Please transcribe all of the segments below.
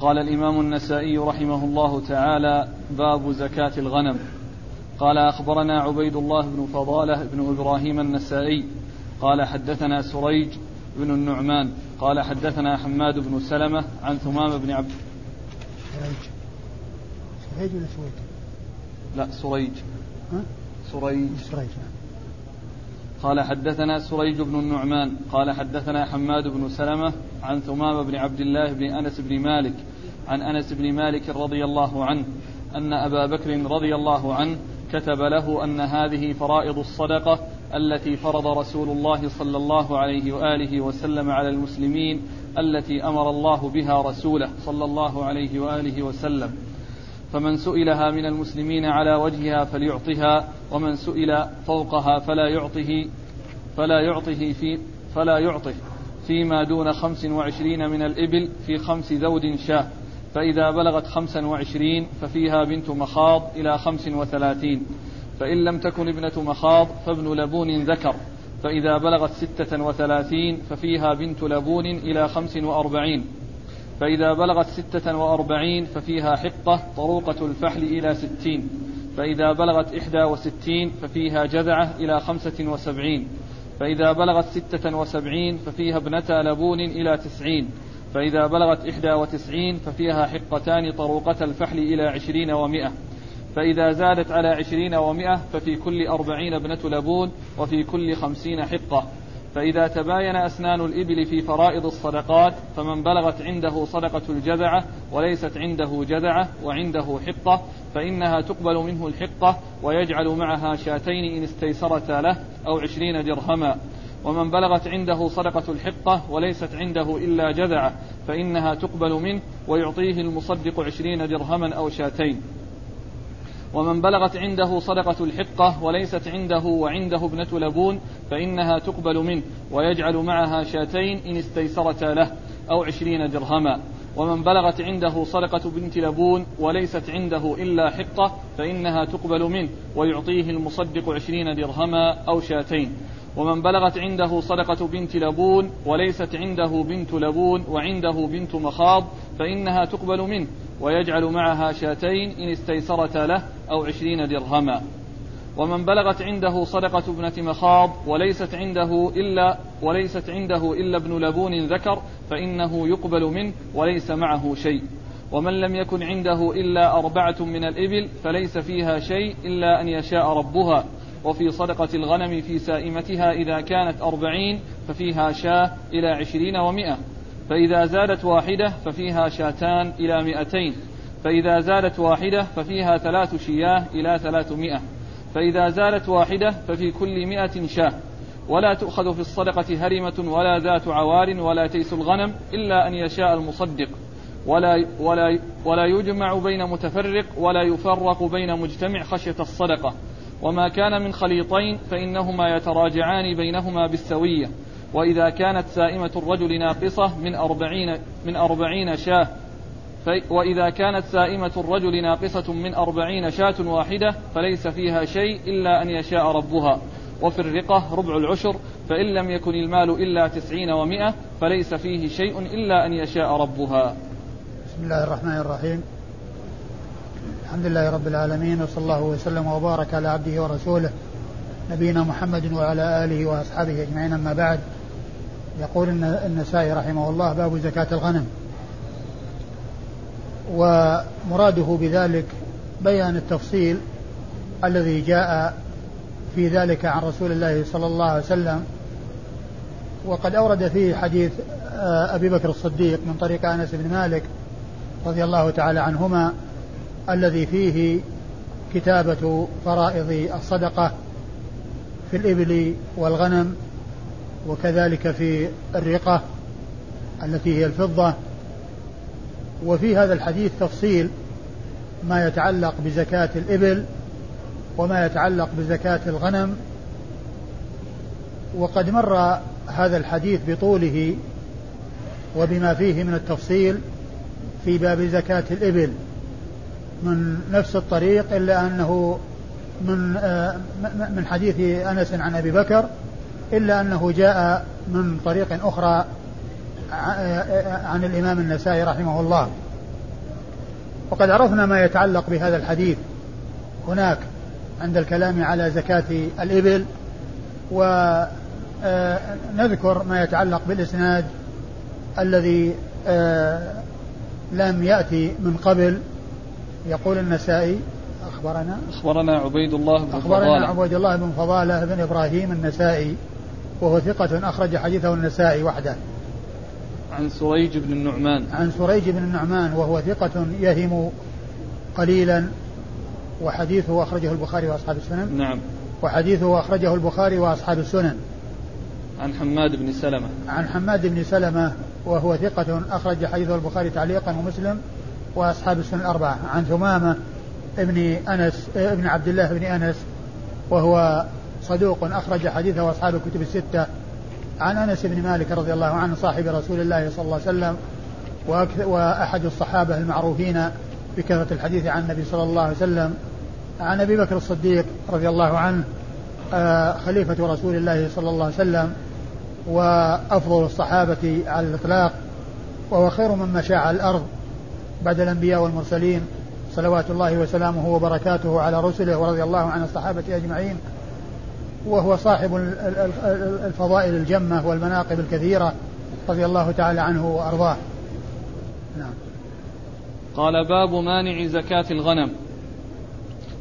قال الإمام النسائي رحمه الله تعالى باب زكاة الغنم. قال أخبرنا عبيد الله بن فضالة بن إبراهيم النسائي. قال حدثنا سريج بن النعمان. قال حدثنا حماد بن سلمة عن ثمام بن عبد سريج. سريج ولا سويد؟ لا سريج. ها؟ سريج. سريج قال حدثنا سريج بن النعمان قال حدثنا حماد بن سلمة عن ثمام بن عبد الله بن أنس بن مالك عن أنس بن مالك رضي الله عنه أن أبا بكر رضي الله عنه كتب له أن هذه فرائض الصدقة التي فرض رسول الله صلى الله عليه وآله وسلم على المسلمين التي أمر الله بها رسوله صلى الله عليه وآله وسلم. فمن سئلها من المسلمين على وجهها فليعطها ومن سئل فوقها فلا يعطه فلا يعطه في فلا يعطه فيما دون خمس وعشرين من الإبل في خمس ذود شاة. فإذا بلغت خمسا وعشرين ففيها بنت مخاض إلى خمس وثلاثين. فإن لم تكن ابنة مخاض فابن لبون ذكر. فإذا بلغت ستة وثلاثين ففيها بنت لبون إلى خمس وأربعين. فإذا بلغت ستة وأربعين ففيها حقة طروقة الفحل إلى ستين. فإذا بلغت إحدى وستين ففيها جذعة إلى خمسة وسبعين. فإذا بلغت ستة وسبعين ففيها ابنتا لبون إلى تسعين. فإذا بلغت إحدى وتسعين ففيها حقتان طروقة الفحل إلى عشرين ومائة فإذا زادت على عشرين ومائة ففي كل أربعين ابنة لبون وفي كل خمسين حقة. فإذا تباين أسنان الإبل في فرائض الصدقات فمن بلغت عنده صدقة الجذعة وليست عنده جذعة وعنده حقة فإنها تقبل منه الحقة ويجعل معها شاتين إن استيسرتا له أو عشرين درهما. ومن بلغت عنده صدقة الحقة وليست عنده إلا جذعة فإنها تقبل منه ويعطيه المصدق عشرين درهما أو شاتين. ومن بلغت عنده صدقة الحقة وليست عنده وعنده ابنة لبون فإنها تقبل منه ويجعل معها شاتين إن استيسرتا له أو عشرين درهما. ومن بلغت عنده صدقة بنت لبون وليست عنده إلا حقة فإنها تقبل منه ويعطيه المصدق عشرين درهما أو شاتين. ومن بلغت عنده صدقة بنت لبون وليست عنده بنت لبون وعنده بنت مخاض فإنها تقبل منه ويجعل معها شاتين إن استيسرتا له أو عشرين درهما. ومن بلغت عنده صدقة ابنة مخاض وليست عنده إلا وليست عنده إلا ابن لبون ذكر فإنه يقبل منه وليس معه شيء. ومن لم يكن عنده إلا أربعة من الإبل فليس فيها شيء إلا أن يشاء ربها. وفي صدقة الغنم في سائمتها إذا كانت أربعين ففيها شاة إلى عشرين ومائة. فإذا زادت واحدة ففيها شاتان إلى مئتين فإذا زادت واحدة ففيها ثلاث شياه إلى ثلاثمائة. فإذا زادت واحدة ففي كل مئة شاة. ولا تؤخذ في الصدقة هرمة ولا ذات عوار ولا تيس الغنم إلا أن يشاء المصدق. ولا ولا ولا يجمع بين متفرق ولا يفرق بين مجتمع خشية الصدقة. وما كان من خليطين فإنهما يتراجعان بينهما بالسوية. وإذا كانت سائمة الرجل ناقصة من أربعين من أربعين شاة. وإذا كانت سائمة الرجل ناقصة من أربعين شاة واحدة فليس فيها شيء إلا أن يشاء ربها. وفي الرقة ربع العشر فإن لم يكن المال إلا تسعين ومائة فليس فيه شيء إلا أن يشاء ربها. بسم الله الرحمن الرحيم. الحمد لله رب العالمين وصلى الله وسلم وبارك على عبده ورسوله نبينا محمد وعلى آله وأصحابه أجمعين أما بعد. يقول النسائي رحمه الله باب زكاة الغنم. ومراده بذلك بيان التفصيل الذي جاء في ذلك عن رسول الله صلى الله عليه وسلم. وقد أورد فيه حديث آه، أبي بكر الصديق من طريق أنس بن مالك رضي الله تعالى عنهما الذي فيه كتابة فرائض الصدقة في الإبل والغنم وكذلك في الرقة التي هي الفضة. وفي هذا الحديث تفصيل ما يتعلق بزكاة الإبل وما يتعلق بزكاة الغنم. وقد مر هذا الحديث بطوله وبما فيه من التفصيل في باب زكاة الإبل. من نفس الطريق إلا أنه من آه، من حديث أنس عن أبي بكر إلا أنه جاء من طريق أخرى عن الإمام النسائي رحمه الله. وقد عرفنا ما يتعلق بهذا الحديث هناك عند الكلام على زكاة الإبل ونذكر آه، ما يتعلق بالإسناد الذي آه، لم يأتي من قبل. يقول النسائي أخبرنا. أخبرنا عبيد الله بن أخبرنا فضالة. عبيد الله بن فضالة بن إبراهيم النسائي وهو ثقة أخرج حديثه النسائي وحده. عن سريج بن النعمان. عن سريج بن النعمان وهو ثقة يهم قليلا وحديثه أخرجه البخاري وأصحاب السنن. نعم. وحديثه أخرجه البخاري وأصحاب السنن. عن حماد بن سلمة. عن حماد بن سلمة وهو ثقة أخرج حديثه البخاري تعليقا ومسلم. وأصحاب السنن الأربعة. عن ثمامة ابن أنس ابن عبد الله بن أنس وهو صدوق أخرج حديثه أصحاب الكتب الستة. عن أنس بن مالك رضي الله عنه صاحب رسول الله صلى الله عليه وسلم وأحد الصحابة المعروفين بكثرة الحديث عن النبي صلى الله عليه وسلم. عن أبي بكر الصديق رضي الله عنه آه، خليفة رسول الله صلى الله عليه وسلم وأفضل الصحابة على الإطلاق وهو خير من مشى على الأرض. بعد الأنبياء والمرسلين صلوات الله وسلامه وبركاته على رسله ورضي الله عن الصحابة أجمعين وهو صاحب الفضائل الجمة والمناقب الكثيرة رضي الله تعالى عنه وأرضاه. نعم. قال باب مانع زكاة الغنم.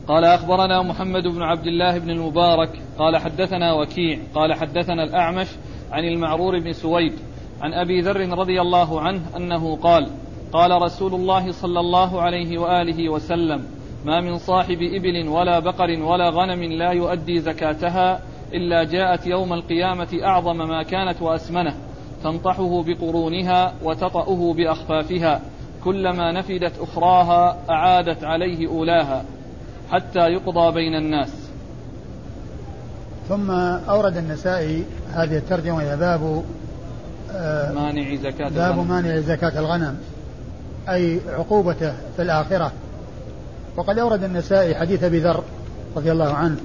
قال أخبرنا محمد بن عبد الله بن المبارك قال حدثنا وكيع قال حدثنا الأعمش عن المعرور بن سويد عن أبي ذر رضي الله عنه أنه قال قال رسول الله صلى الله عليه وآله وسلم ما من صاحب إبل ولا بقر ولا غنم لا يؤدي زكاتها إلا جاءت يوم القيامة أعظم ما كانت وأسمنه تنطحه بقرونها وتطأه بأخفافها كلما نفدت أخراها أعادت عليه أولاها حتى يقضى بين الناس ثم أورد النسائي هذه الترجمة وهي باب آه، مانع زكاة باب. مانع زكاة الغنم أي عقوبته في الآخرة. وقد أورد النسائي حديث أبي ذر رضي الله عنه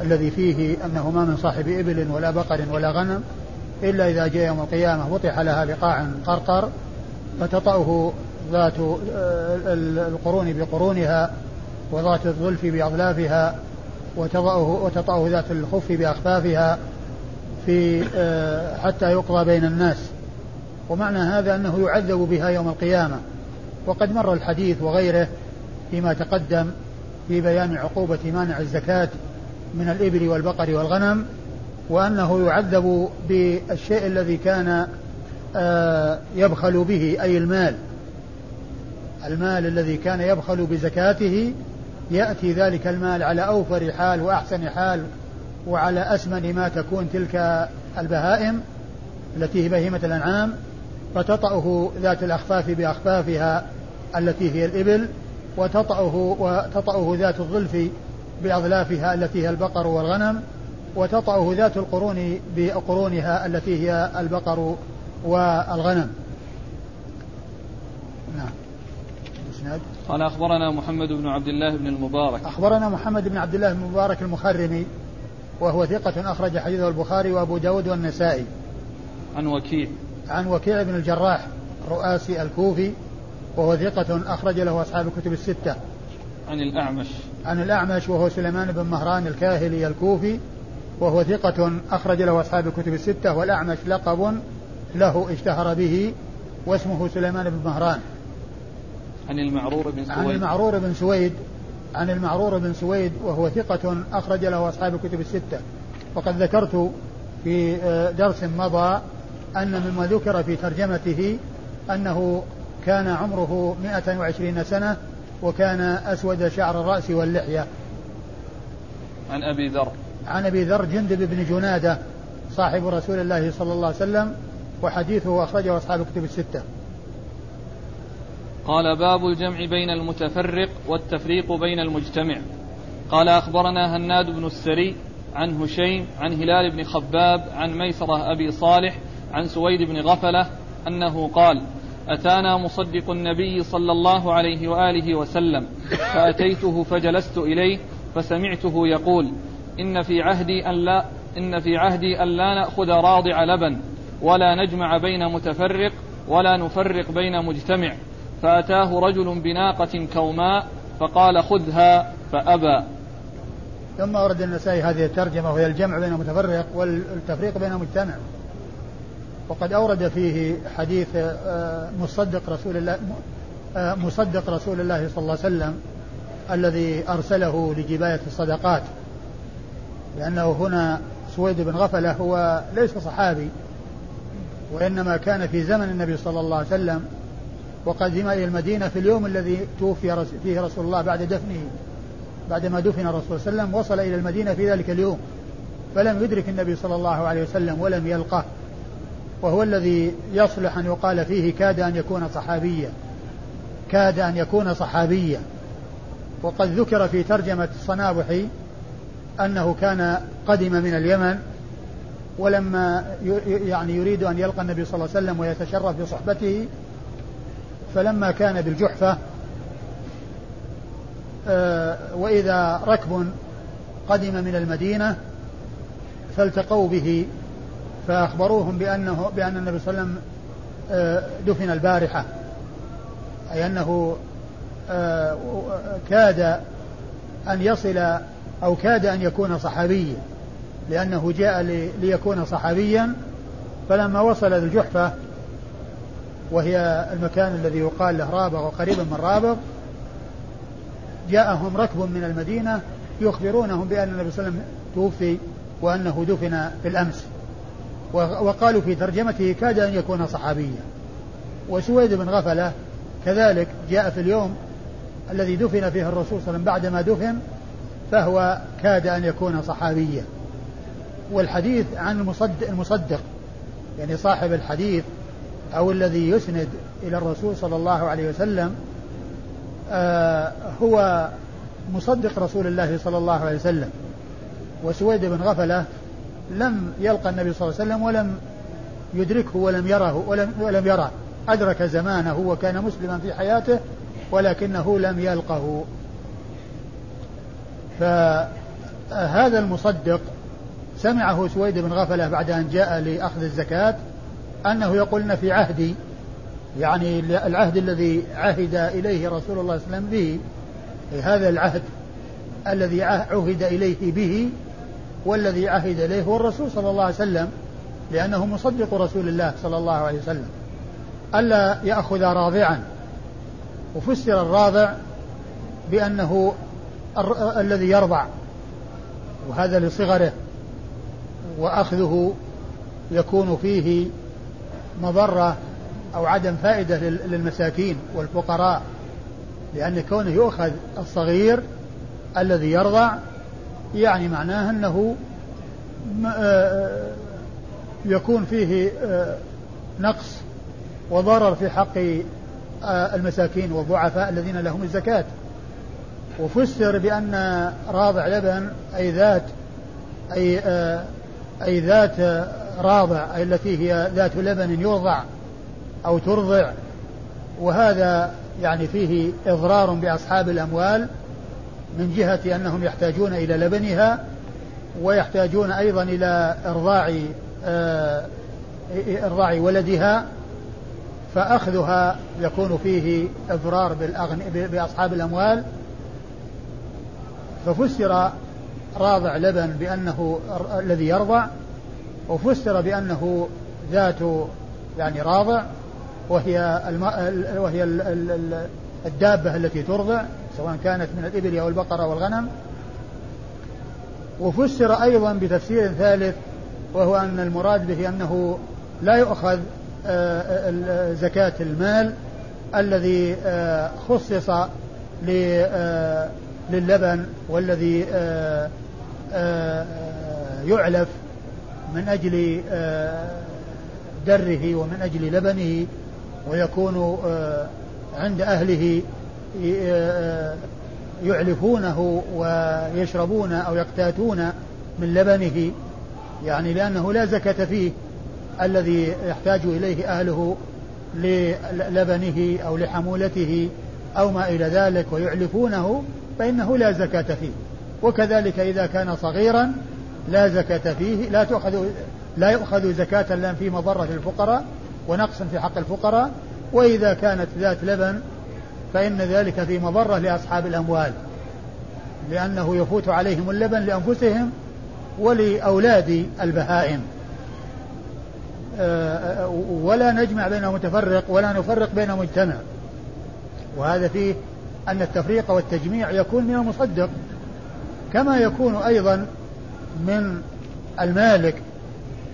الذي فيه أنه ما من صاحب إبل ولا بقر ولا غنم إلا إذا جاء يوم القيامة وطح لها بقاع قرقر فتطأه ذات آه، القرون بقرونها وذات الظلف بأظلافها وتضعه وتطأه ذات الخف بأخفافها في آه، حتى يقضى بين الناس. ومعنى هذا أنه يعذب بها يوم القيامة. وقد مر الحديث وغيره فيما تقدم في بيان عقوبة مانع الزكاة من الإبل والبقر والغنم وأنه يعذب بالشيء الذي كان آه، يبخل به أي المال. المال الذي كان يبخل بزكاته يأتي ذلك المال على أوفر حال وأحسن حال وعلى أسمن ما تكون تلك البهائم التي هي بهيمة الأنعام. فتطأه ذات الأخفاف بأخفافها التي هي الإبل وتطأه وتطأه ذات الظلف بأظلافها التي هي البقر والغنم وتطأه ذات القرون بقرونها التي هي البقر والغنم. نعم. الاسناد قال أخبرنا محمد بن عبد الله بن المبارك. أخبرنا محمد بن عبد الله بن المبارك المخرمي وهو ثقة أخرج حديثه البخاري وأبو داود والنسائي. عن وكيع. عن وكيع بن الجراح رؤاسي الكوفي وهو ثقة أخرج له أصحاب الكتب الستة. عن الأعمش. عن الأعمش وهو سليمان بن مهران الكاهلي الكوفي وهو ثقة أخرج له أصحاب الكتب الستة والأعمش لقب له اشتهر به واسمه سليمان بن مهران. عن المعرور بن سويد. عن المعرور بن سويد عن المعرور بن سويد وهو ثقة أخرج له أصحاب الكتب الستة. وقد ذكرت في آه، درس مضى أن مما ذكر في ترجمته أنه كان عمره 120 سنة وكان أسود شعر الرأس واللحية. عن أبي ذر. عن أبي ذر جندب بن جنادة صاحب رسول الله صلى الله عليه وسلم وحديثه أخرجه أصحاب الكتب الستة. قال باب الجمع بين المتفرق والتفريق بين المجتمع. قال أخبرنا هناد بن السري عن هشيم عن هلال بن خباب عن ميسرة أبي صالح عن سويد بن غفلة أنه قال أتانا مصدق النبي صلى الله عليه وآله وسلم فأتيته فجلست إليه فسمعته يقول إن في عهدي أن لا إن في عهدي أن لا نأخذ راضع لبن ولا نجمع بين متفرق ولا نفرق بين مجتمع. فأتاه رجل بناقة كوماء فقال خذها فأبى. ثم ورد النسائي هذه الترجمة وهي الجمع بين المتفرق والتفريق بين المجتمع وقد أورد فيه حديث آه، مصدق رسول الله آه، مصدق رسول الله صلى الله عليه وسلم الذي أرسله لجباية الصدقات لأنه هنا سويد بن غفلة هو ليس صحابي وإنما كان في زمن النبي صلى الله عليه وسلم وقدم إلى المدينة في اليوم الذي توفي فيه رسول الله بعد دفنه بعدما دفن الرسول صلى الله عليه وسلم وصل إلى المدينة في ذلك اليوم فلم يدرك النبي صلى الله عليه وسلم ولم يلقه. وهو الذي يصلح أن يقال فيه كاد أن يكون صحابيا. كاد أن يكون صحابيا. وقد ذكر في ترجمة الصنابحي أنه كان قدم من اليمن ولما يعني يريد أن يلقى النبي صلى الله عليه وسلم ويتشرف بصحبته فلما كان بالجحفة آه، وإذا ركب قدم من المدينة فالتقوا به فأخبروهم بأنه بأن النبي صلى الله عليه وسلم آه، دفن البارحة. أي أنه آه، كاد أن يصل أو كاد أن يكون صحابيا لأنه جاء ليكون صحابيا فلما وصل الجحفة وهي المكان الذي يقال له رابغ وقريب من رابغ جاءهم ركب من المدينة يخبرونهم بأن النبي صلى الله عليه وسلم توفي وأنه دفن في الأمس وقالوا في ترجمته كاد أن يكون صحابيا. وسويد بن غفلة كذلك جاء في اليوم الذي دفن فيه الرسول صلى الله عليه وسلم بعدما دفن فهو كاد أن يكون صحابيا. والحديث عن المصدق, المصدق يعني صاحب الحديث أو الذي يسند إلى الرسول صلى الله عليه وسلم آه هو مصدق رسول الله صلى الله عليه وسلم. وسويد بن غفلة لم يلقى النبي صلى الله عليه وسلم ولم يدركه ولم يره ولم, ولم يره. أدرك زمانه وكان مسلما في حياته ولكنه لم يلقه. فهذا المصدق سمعه سويد بن غفلة بعد أن جاء لأخذ الزكاة أنه يقول في عهدي يعني العهد الذي عهد إليه رسول الله صلى الله عليه وسلم به هذا العهد الذي عهد إليه به والذي عهد إليه هو الرسول صلى الله عليه وسلم لأنه مصدق رسول الله صلى الله عليه وسلم. ألا يأخذ راضعا. وفسر الراضع بأنه الذي يرضع وهذا لصغره. وأخذه يكون فيه مضرة أو عدم فائدة للمساكين والفقراء لأن كونه يؤخذ الصغير الذي يرضع يعني معناه أنه آه، يكون فيه آه، نقص وضرر في حق آه، المساكين والضعفاء الذين لهم الزكاة. وفسر بأن راضع لبن أي ذات أي أي ذات راضع أي التي هي ذات لبن يرضع أو ترضع. وهذا يعني فيه إضرار بأصحاب الأموال. من جهة أنهم يحتاجون إلى لبنها ويحتاجون أيضا إلى إرضاع آه، إرضاع ولدها فأخذها يكون فيه إضرار بأصحاب الأموال ففسر راضع لبن بأنه الذي يرضع وفسر بأنه ذات يعني راضع وهي. وهي الدابة التي ترضع سواء كانت من الإبل أو البقرة والغنم وفسر أيضا بتفسير ثالث وهو أن المراد به أنه لا يؤخذ آه، زكاة المال الذي آه، خصص آه، للبن والذي يعلف من أجل دره ومن أجل لبنه ويكون عند أهله يعلفونه ويشربون أو يقتاتون من لبنه يعني لأنه لا زكاة فيه الذي يحتاج إليه أهله للبنه أو لحمولته أو ما إلى ذلك ويعلفونه فإنه لا زكاة فيه. وكذلك إذا كان صغيرا لا زكاة فيه لا تؤخذ لا يؤخذ زكاة لا في مضرة الفقراء ونقص في حق الفقراء وإذا كانت ذات لبن فإن ذلك في مضرة لأصحاب الأموال لأنه يفوت عليهم اللبن لأنفسهم ولأولاد البهائم. آه، ولا نجمع بين متفرق ولا نفرق بين مجتمع. وهذا فيه أن التفريق والتجميع يكون من المصدق كما يكون أيضا من المالك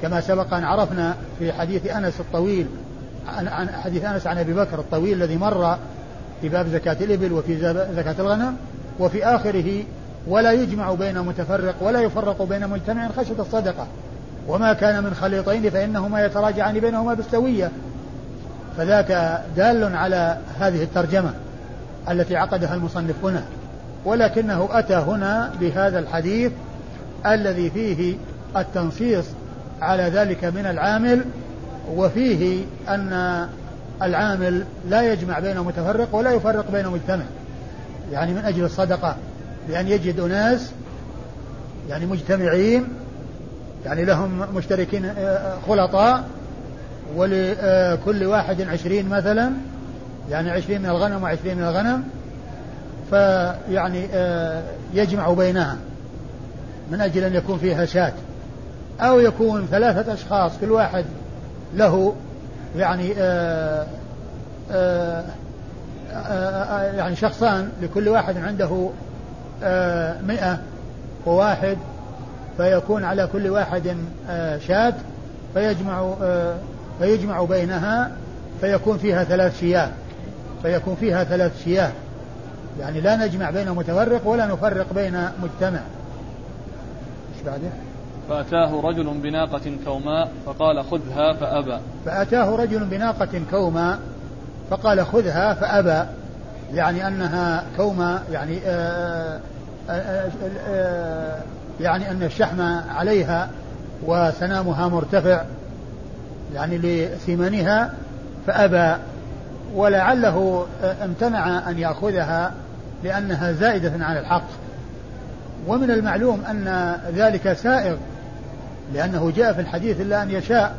كما سبق أن عرفنا في حديث أنس الطويل عن, عن حديث أنس عن أبي بكر الطويل الذي مر في باب زكاة الإبل وفي زكاة الغنم وفي آخره ولا يجمع بين متفرق ولا يفرق بين مجتمع خشية الصدقة وما كان من خليطين فإنهما يتراجعان بينهما بالسوية. فذاك دال على هذه الترجمة التي عقدها المصنف هنا ولكنه أتى هنا بهذا الحديث الذي فيه التنصيص على ذلك من العامل وفيه أن العامل لا يجمع بين متفرق ولا يفرق بين مجتمع يعني من أجل الصدقة بأن يجد أناس يعني مجتمعين يعني لهم مشتركين آه، خلطاء ولكل واحد عشرين مثلا يعني عشرين من الغنم وعشرين من الغنم فيعني آه، يجمع بينها من أجل أن يكون فيها شاة أو يكون ثلاثة أشخاص كل واحد له يعني آآ آه، آآ يعني شخصان لكل واحد عنده مئة وواحد فيكون على كل واحد آه، شاة فيجمع آه، فيجمع بينها فيكون فيها ثلاث شياه فيكون فيها ثلاث شياه يعني لا نجمع بين متفرق ولا نفرق بين مجتمع إيش بعده؟ فأتاه رجل بناقة كوماء فقال خذها فأبى. فأتاه رجل بناقة كوماء فقال خذها فأبى. يعني أنها كومة يعني آآ آآ آآ يعني أن الشحم عليها وسنامها مرتفع يعني لثمنها فأبى. ولعله امتنع أن يأخذها لأنها زائدة عن الحق. ومن المعلوم أن ذلك سائغ لأنه جاء في الحديث إلا أن يشاء.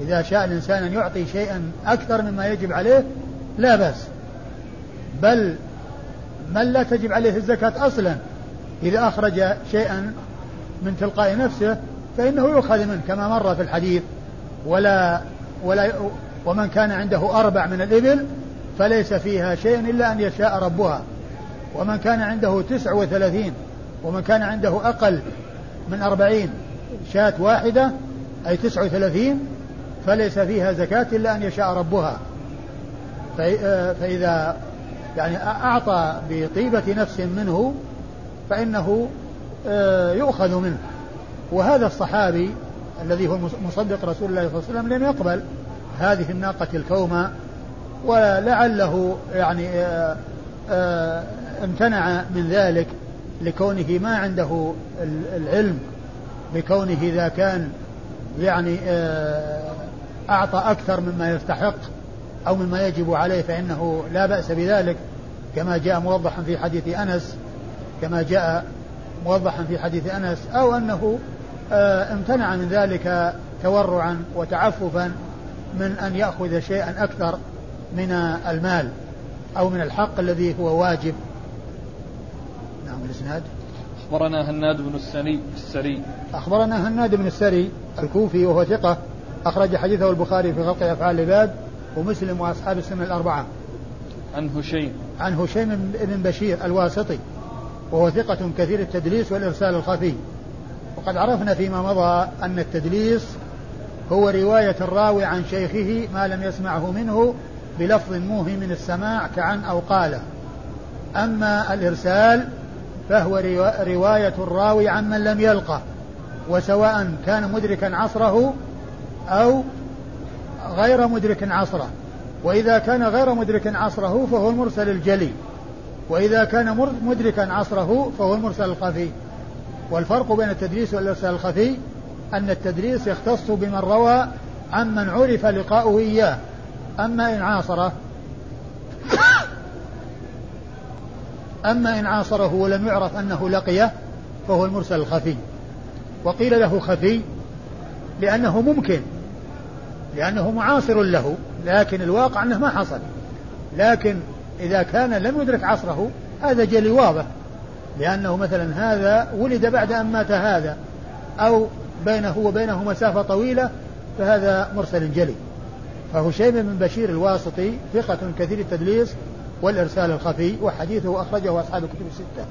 إذا شاء الإنسان أن يعطي شيئا أكثر مما يجب عليه لا بأس. بل من لا تجب عليه الزكاة أصلا إذا أخرج شيئا من تلقاء نفسه فإنه يؤخذ منه كما مر في الحديث. ولا ولا ومن كان عنده أربع من الإبل فليس فيها شيء إلا أن يشاء ربها. ومن كان عنده تسع وثلاثين ومن كان عنده أقل من أربعين شاة واحدة أي تسع وثلاثين فليس فيها زكاة إلا أن يشاء ربها. فإذا يعني أعطى بطيبة نفس منه فإنه آه، يؤخذ منه. وهذا الصحابي الذي هو مصدق رسول الله صلى الله عليه وسلم لم يقبل هذه الناقة الكومة ولعله يعني آه، آه، امتنع من ذلك لكونه ما عنده العلم. بكونه إذا كان يعني أعطى أكثر مما يستحق أو مما يجب عليه فإنه لا بأس بذلك. كما جاء موضحا في حديث أنس كما جاء موضحا في حديث أنس أو أنه آه، امتنع من ذلك تورعا وتعففا من أن يأخذ شيئا أكثر من المال أو من الحق الذي هو واجب. نعم الإسناد أخبرنا هناد بن السري السري. أخبرنا هناد بن السري الكوفي وهو ثقة أخرج حديثه البخاري في خلق أفعال العباد ومسلم وأصحاب السنة الأربعة. عن هشيم. عن هشيم بن بشير الواسطي وهو ثقة كثير التدليس والإرسال الخفي. وقد عرفنا فيما مضى أن التدليس هو رواية الراوي عن شيخه ما لم يسمعه منه بلفظ موهم من السماع كعن أو قال. أما الإرسال فهو رواية الراوي عن من لم يلقه وسواء كان مدركا عصره أو غير مدرك عصره. وإذا كان غير مدرك عصره فهو المرسل الجلي وإذا كان مدركا عصره فهو المرسل الخفي. والفرق بين التدريس والإرسال الخفي أن التدريس يختص بمن روى عمن عرف لقاؤه إياه أما إن عاصره أما إن عاصره ولم يعرف أنه لقيه فهو المرسل الخفي. وقيل له خفي لأنه ممكن لأنه معاصر له لكن الواقع أنه ما حصل. لكن إذا كان لم يدرك عصره هذا جلي واضح. لأنه مثلا هذا ولد بعد أن مات هذا أو بينه وبينه مسافة طويلة فهذا مرسل جلي. فهو شيء من بشير الواسطي ثقة كثير التدليس والإرسال الخفي وحديثه أخرجه أصحاب الكتب الستة.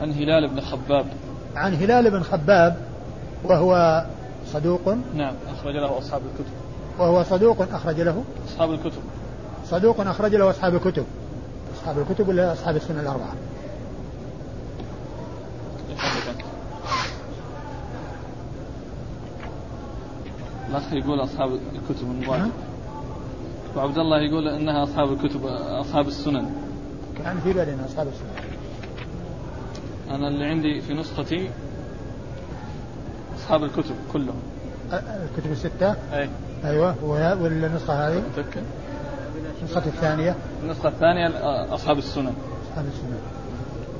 عن هلال بن خباب. عن هلال بن خباب وهو صدوق. نعم أخرج له أصحاب الكتب. وهو صدوق أخرج له. أصحاب الكتب. صدوق أخرج له أصحاب الكتب. أصحاب الكتب ولا أصحاب السنة الأربعة؟ الأخ يقول أصحاب الكتب المباشرة وعبد الله يقول إنها أصحاب الكتب أصحاب السنن. كان في بالنا أصحاب السنن. أنا اللي عندي في نسختي أصحاب الكتب كلهم. الكتب الستة؟ أي. أيوه والنسخة هذه؟ متذكر النسخة الثانية؟ النسخة الثانية أصحاب السنن. أصحاب السنن.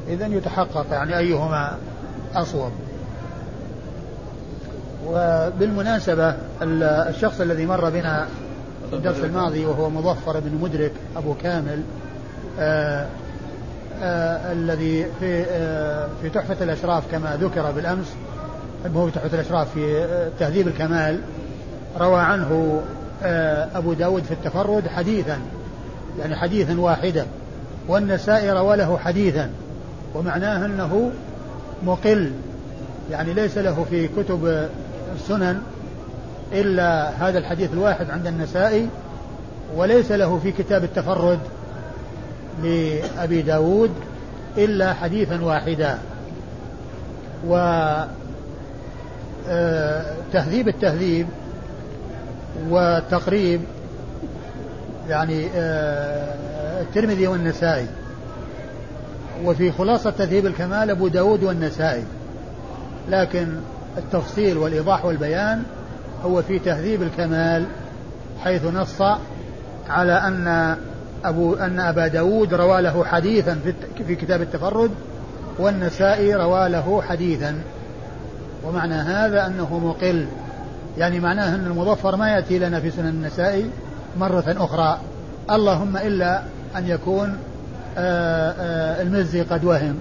إذا يتحقق يعني أيهما أصوب. وبالمناسبة الشخص الذي مر بنا الدرس الماضي وهو مظفر بن مدرك أبو كامل آآ آه، آآ آه، الذي في آه، في تحفة الأشراف كما ذكر بالأمس هو تحفة الأشراف في تهذيب الكمال روى عنه أبو داود في التفرد حديثا يعني حديثا واحدا والنسائي روى له حديثا ومعناه أنه مقل يعني ليس له في كتب السنن إلا هذا الحديث الواحد عند النسائي وليس له في كتاب التفرد لأبي داود إلا حديثا واحدا. و آه، تهذيب التهذيب والتقريب يعني آه، الترمذي والنسائي. وفي خلاصة تهذيب الكمال أبو داود والنسائي. لكن التفصيل والإيضاح والبيان هو في تهذيب الكمال حيث نص على أن أبو أن أبا داود روى له حديثا في كتاب التفرد والنسائي روى له حديثا. ومعنى هذا أنه مقل. يعني معناه أن المظفر ما يأتي لنا في سنن النسائي مرة أخرى. اللهم إلا أن يكون آه، آه، المزي قد وهم.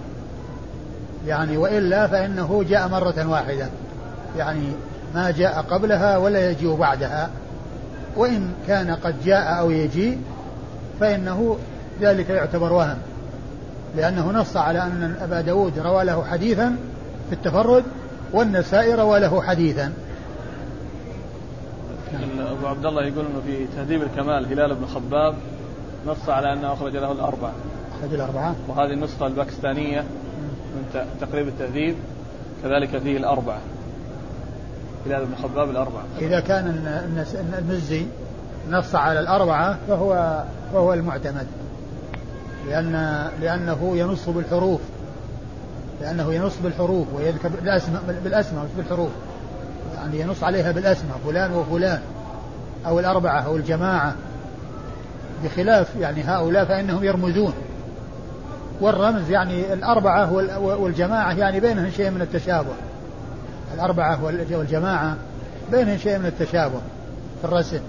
يعني وإلا فإنه جاء مرة واحدة. يعني ما جاء قبلها ولا يجيء بعدها. وإن كان قد جاء أو يجيء فإنه ذلك يعتبر وهم. لأنه نص على أن أبا داود روى له حديثا في التفرد والنسائي روى له حديثا. أبو عبد الله يقول أنه في تهذيب الكمال هلال بن خباب نص على أنه أخرج له الأربعة. أخرج الأربعة. وهذه النسخة الباكستانية من تقريب التهذيب كذلك فيه الأربعة. هلال بن خباب الأربعة. إذا كان المزي نص على الأربعة فهو فهو المعتمد. لأن لأنه ينص بالحروف. لأنه ينص بالحروف ويذكر بالأسماء بالأسماء مش بالحروف. يعني ينص عليها بالأسماء فلان وفلان أو الأربعة أو الجماعة. بخلاف يعني هؤلاء فإنهم يرمزون. والرمز يعني الأربعة والجماعة يعني بينهم شيء من التشابه. الأربعة والجماعة بينهم شيء من التشابه في الرسم.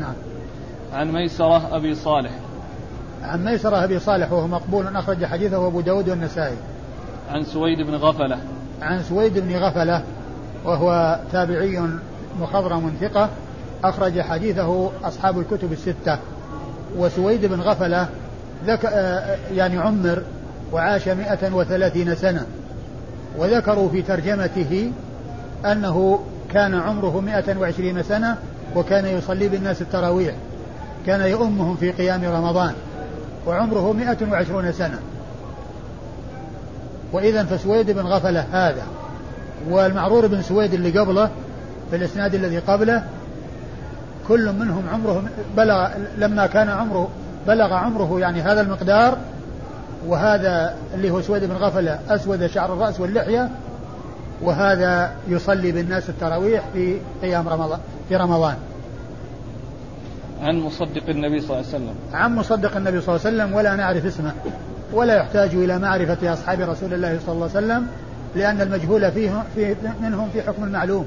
نعم. عن ميسرة أبي صالح. عن ميسرة أبي صالح وهو مقبول أخرج حديثه أبو داود والنسائي. عن سويد بن غفلة. عن سويد بن غفلة وهو تابعي مخضرم ثقة أخرج حديثه أصحاب الكتب الستة. وسويد بن غفلة ذك يعني عمر وعاش مئة وثلاثين سنة. وذكروا في ترجمته أنه كان عمره 120 سنة وكان يصلي بالناس التراويح. كان يؤمهم في قيام رمضان. وعمره 120 سنة. وإذا فسويد بن غفلة هذا. والمعرور بن سويد اللي قبله في الإسناد الذي قبله كل منهم عمره بلغ لما كان عمره بلغ عمره يعني هذا المقدار وهذا اللي هو سويد بن غفلة أسود شعر الرأس واللحية وهذا يصلي بالناس التراويح في قيام رمضان في رمضان. عن مصدق النبي صلى الله عليه وسلم. عن مصدق النبي صلى الله عليه وسلم ولا نعرف اسمه. ولا يحتاج إلى معرفة أصحاب رسول الله صلى الله عليه وسلم لأن المجهول فيه في منهم في حكم المعلوم.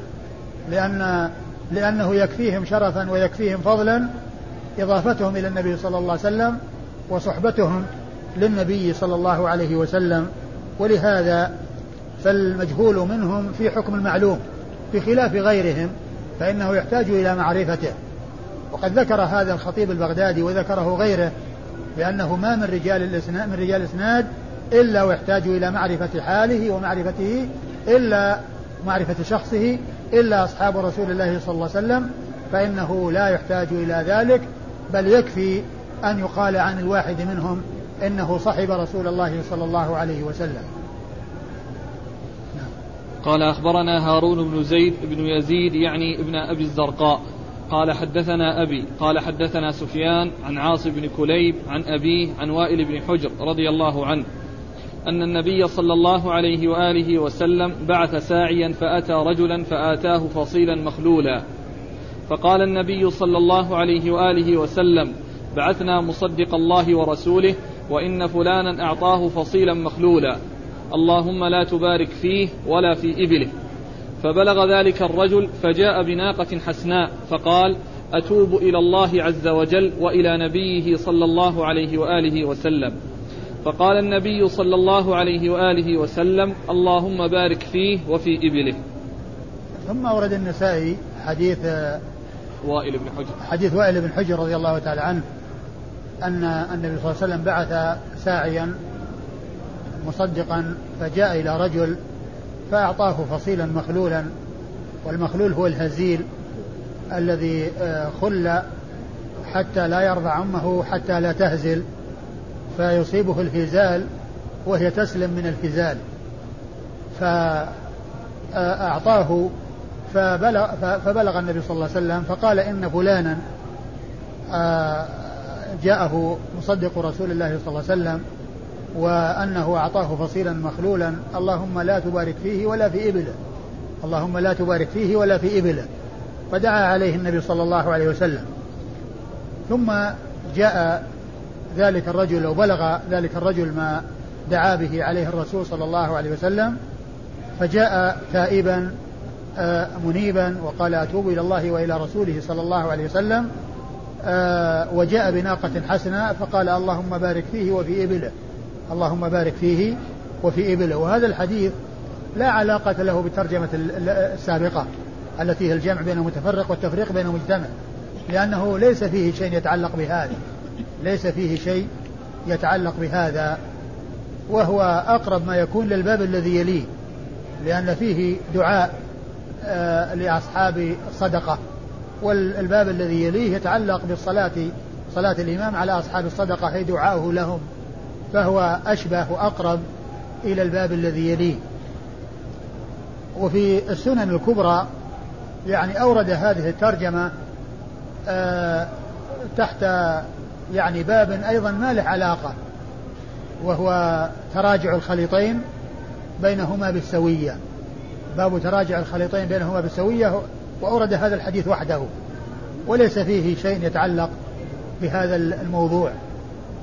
لأن لأنه يكفيهم شرفا ويكفيهم فضلا إضافتهم إلى النبي صلى الله عليه وسلم وصحبتهم للنبي صلى الله عليه وسلم ولهذا فالمجهول منهم في حكم المعلوم بخلاف غيرهم فإنه يحتاج إلى معرفته. وقد ذكر هذا الخطيب البغدادي وذكره غيره بأنه ما من رجال الإسناد من رجال الإسناد إلا ويحتاج إلى معرفة حاله ومعرفته إلا معرفة شخصه إلا أصحاب رسول الله صلى الله عليه وسلم فإنه لا يحتاج إلى ذلك بل يكفي أن يقال عن الواحد منهم إنه صحب رسول الله صلى الله عليه وسلم. قال أخبرنا هارون بن زيد بن يزيد يعني ابن أبي الزرقاء. قال حدثنا أبي قال حدثنا سفيان عن عاصم بن كليب عن أبيه عن وائل بن حجر رضي الله عنه أن النبي صلى الله عليه وآله وسلم بعث ساعيا فأتى رجلا فآتاه فصيلا مخلولا. فقال النبي صلى الله عليه وآله وسلم بعثنا مصدق الله ورسوله وإن فلانا أعطاه فصيلا مخلولا. اللهم لا تبارك فيه ولا في إبله. فبلغ ذلك الرجل فجاء بناقة حسناء فقال أتوب إلى الله عز وجل وإلى نبيه صلى الله عليه وآله وسلم. فقال النبي صلى الله عليه وآله وسلم اللهم بارك فيه وفي إبله. ثم أورد النسائي حديث وائل بن حجر. حديث وائل بن حجر رضي الله تعالى عنه. أن النبي صلى الله عليه وسلم بعث ساعيا مصدقا فجاء إلى رجل فأعطاه فصيلا مخلولا والمخلول هو الهزيل الذي آه، خل حتى لا يرضع أمه حتى لا تهزل فيصيبه الهزال وهي تسلم من الهزال. فأعطاه فبلغ, فبلغ النبي صلى الله عليه وسلم فقال إن فلانا آه، جاءه مصدق رسول الله صلى الله عليه وسلم وأنه أعطاه فصيلا مخلولا اللهم لا تبارك فيه ولا في إبله. اللهم لا تبارك فيه ولا في إبله. فدعا عليه النبي صلى الله عليه وسلم. ثم جاء ذلك الرجل أو بلغ ذلك الرجل ما دعا به عليه الرسول صلى الله عليه وسلم فجاء تائبا آه، منيبا وقال أتوب إلى الله وإلى رسوله صلى الله عليه وسلم. وجاء بناقة حسنة فقال اللهم بارك فيه وفي إبله. اللهم بارك فيه وفي إبله. وهذا الحديث لا علاقة له بالترجمة السابقة التي هي الجمع بين المتفرق والتفريق بين المجتمع لأنه ليس فيه شيء يتعلق بهذا. ليس فيه شيء يتعلق بهذا. وهو أقرب ما يكون للباب الذي يليه لأن فيه دعاء آه لأصحاب الصدقة والباب الذي يليه يتعلق بالصلاة صلاة الإمام على أصحاب الصدقة أي دعاؤه لهم فهو أشبه وأقرب إلى الباب الذي يليه. وفي السنن الكبرى يعني أورد هذه الترجمة آه تحت يعني باب أيضا ما له علاقة وهو تراجع الخليطين بينهما بالسوية. باب تراجع الخليطين بينهما بالسوية وأورد هذا الحديث وحده وليس فيه شيء يتعلق بهذا الموضوع.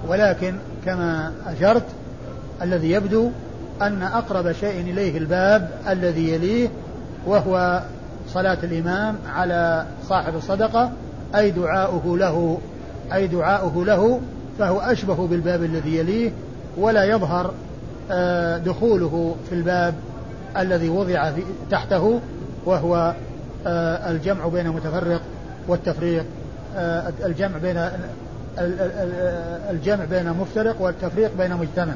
ولكن كما أشرت الذي يبدو أن أقرب شيء إليه الباب الذي يليه وهو صلاة الإمام على صاحب الصدقة أي دعاؤه له أي دعاؤه له فهو أشبه بالباب الذي يليه ولا يظهر آه، دخوله في الباب الذي وضع تحته وهو الجمع بين متفرق والتفريق آه، الجمع بين الجمع بين مفترق والتفريق بين مجتمع.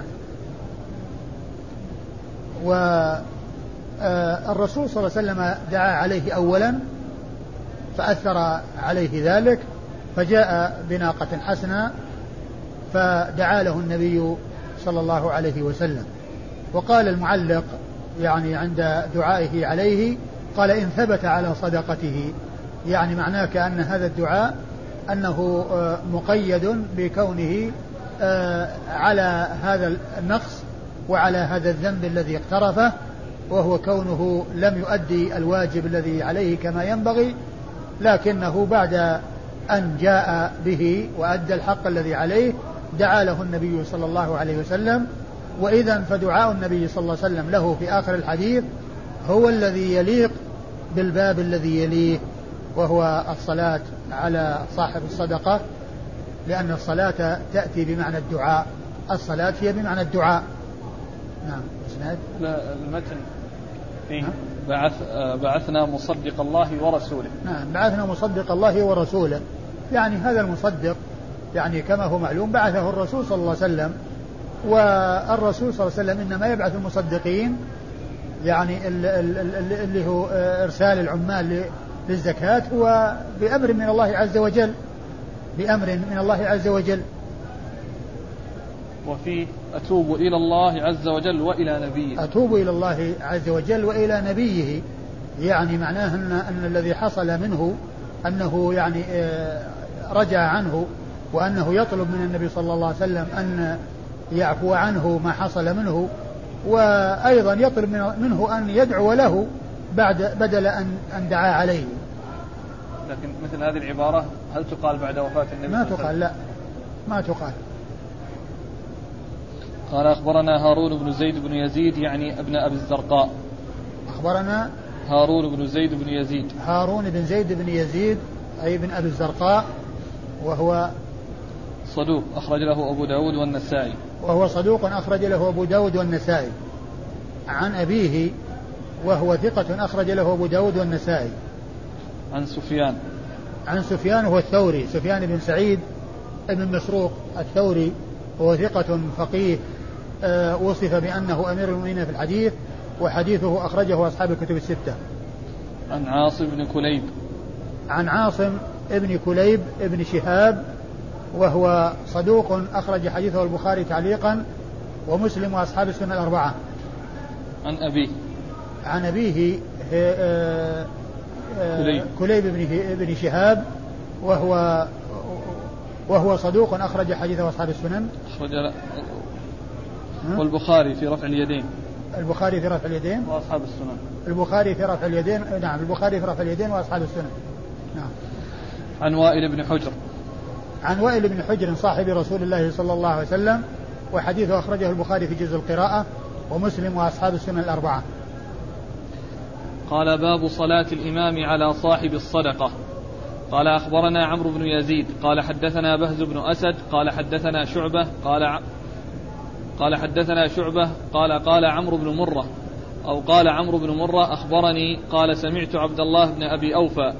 والرسول صلى الله عليه وسلم دعا عليه أولا فأثر عليه ذلك فجاء بناقة حسنة فدعا له النبي صلى الله عليه وسلم. وقال المعلق يعني عند دعائه عليه قال إن ثبت على صدقته يعني معناه كأن هذا الدعاء أنه آه، مقيد بكونه آه، على هذا النقص وعلى هذا الذنب الذي اقترفه وهو كونه لم يؤدي الواجب الذي عليه كما ينبغي لكنه بعد أن جاء به وأدى الحق الذي عليه دعا له النبي صلى الله عليه وسلم. وإذا فدعاء النبي صلى الله عليه وسلم له في آخر الحديث هو الذي يليق بالباب الذي يليه وهو الصلاة على صاحب الصدقة لأن الصلاة تأتي بمعنى الدعاء. الصلاة هي بمعنى الدعاء. نعم لا المتن. فيه. نعم. بعث بعثنا مصدق الله ورسوله. نعم بعثنا مصدق الله ورسوله. يعني هذا المصدق يعني كما هو معلوم بعثه الرسول صلى الله عليه وسلم. والرسول صلى الله عليه وسلم إنما يبعث المصدقين يعني اللي هو إرسال العمال للزكاة هو بأمر من الله عز وجل. بأمر من الله عز وجل. وفيه أتوب إلى الله عز وجل وإلى نبيه. أتوب إلى الله عز وجل وإلى نبيه. يعني معناه أن, أن الذي حصل منه أنه يعني آه، رجع عنه وأنه يطلب من النبي صلى الله عليه وسلم أن يعفو عنه ما حصل منه. وأيضا يطلب منه أن يدعو له بعد بدل أن أن دعا عليه. لكن مثل هذه العبارة هل تقال بعد وفاة النبي ما تقال لا. ما تقال. قال أخبرنا هارون بن زيد بن يزيد يعني ابن أبي الزرقاء. أخبرنا هارون بن زيد بن يزيد. هارون بن زيد بن يزيد أي بن أبي الزرقاء وهو صدوق أخرج له أبو داود والنسائي. وهو صدوق أخرج له أبو داود والنسائي. عن أبيه وهو ثقة أخرج له أبو داود والنسائي. عن سفيان. عن سفيان هو الثوري سفيان بن سعيد بن مسروق الثوري وهو ثقة فقيه آه، وصف بأنه أمير المؤمنين في الحديث وحديثه أخرجه أصحاب الكتب الستة. عن عاصم بن كليب. عن عاصم بن كليب بن شهاب وهو صدوق أخرج حديثه البخاري تعليقا ومسلم وأصحاب السنة الأربعة. عن أبيه. عن أبيه آه، آه، كليب, كليب بن بن شهاب وهو وهو صدوق أخرج حديثه أصحاب السنن. أخرج والبخاري في رفع اليدين. البخاري في رفع اليدين. وأصحاب السنن. البخاري في رفع اليدين نعم البخاري في رفع اليدين وأصحاب السنن. نعم. عن وائل بن حجر. عن وائل بن حجر صاحب رسول الله صلى الله عليه وسلم وحديثه أخرجه البخاري في جزء القراءة ومسلم وأصحاب السنن الأربعة. قال باب صلاة الإمام على صاحب الصدقة. قال أخبرنا عمرو بن يزيد قال حدثنا بهز بن أسد قال حدثنا شعبة قال قال حدثنا شعبة قال قال عمرو بن مرة أو قال عمرو بن مرة أخبرني قال سمعت عبد الله بن أبي أوفى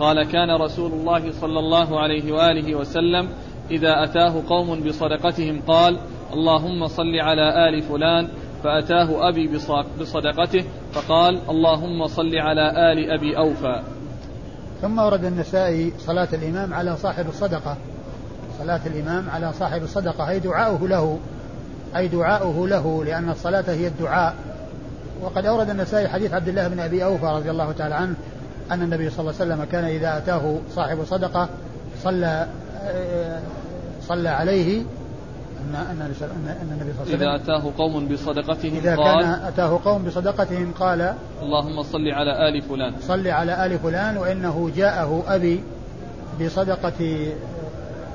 قال كان رسول الله صلى الله عليه وآله وسلم إذا أتاه قوم بصدقتهم قال اللهم صل على آل فلان فأتاه أبي بصدقته فقال اللهم صل على آل أبي أوفى. ثم ورد النسائي صلاة الإمام على صاحب الصدقة. صلاة الإمام على صاحب الصدقة أي دعاؤه له أي دعاؤه له لأن الصلاة هي الدعاء. وقد أورد النسائي حديث عبد الله بن أبي أوفى رضي الله تعالى عنه أن النبي صلى الله عليه وسلم كان إذا أتاه صاحب صدقة صلى صلى عليه أن أن النبي صلى الله عليه وسلم إذا أتاه قوم بصدقتهم إذا قال كان أتاه قوم بصدقتهم قال اللهم صل على آل فلان. صل على آل فلان وإنه جاءه أبي بصدقة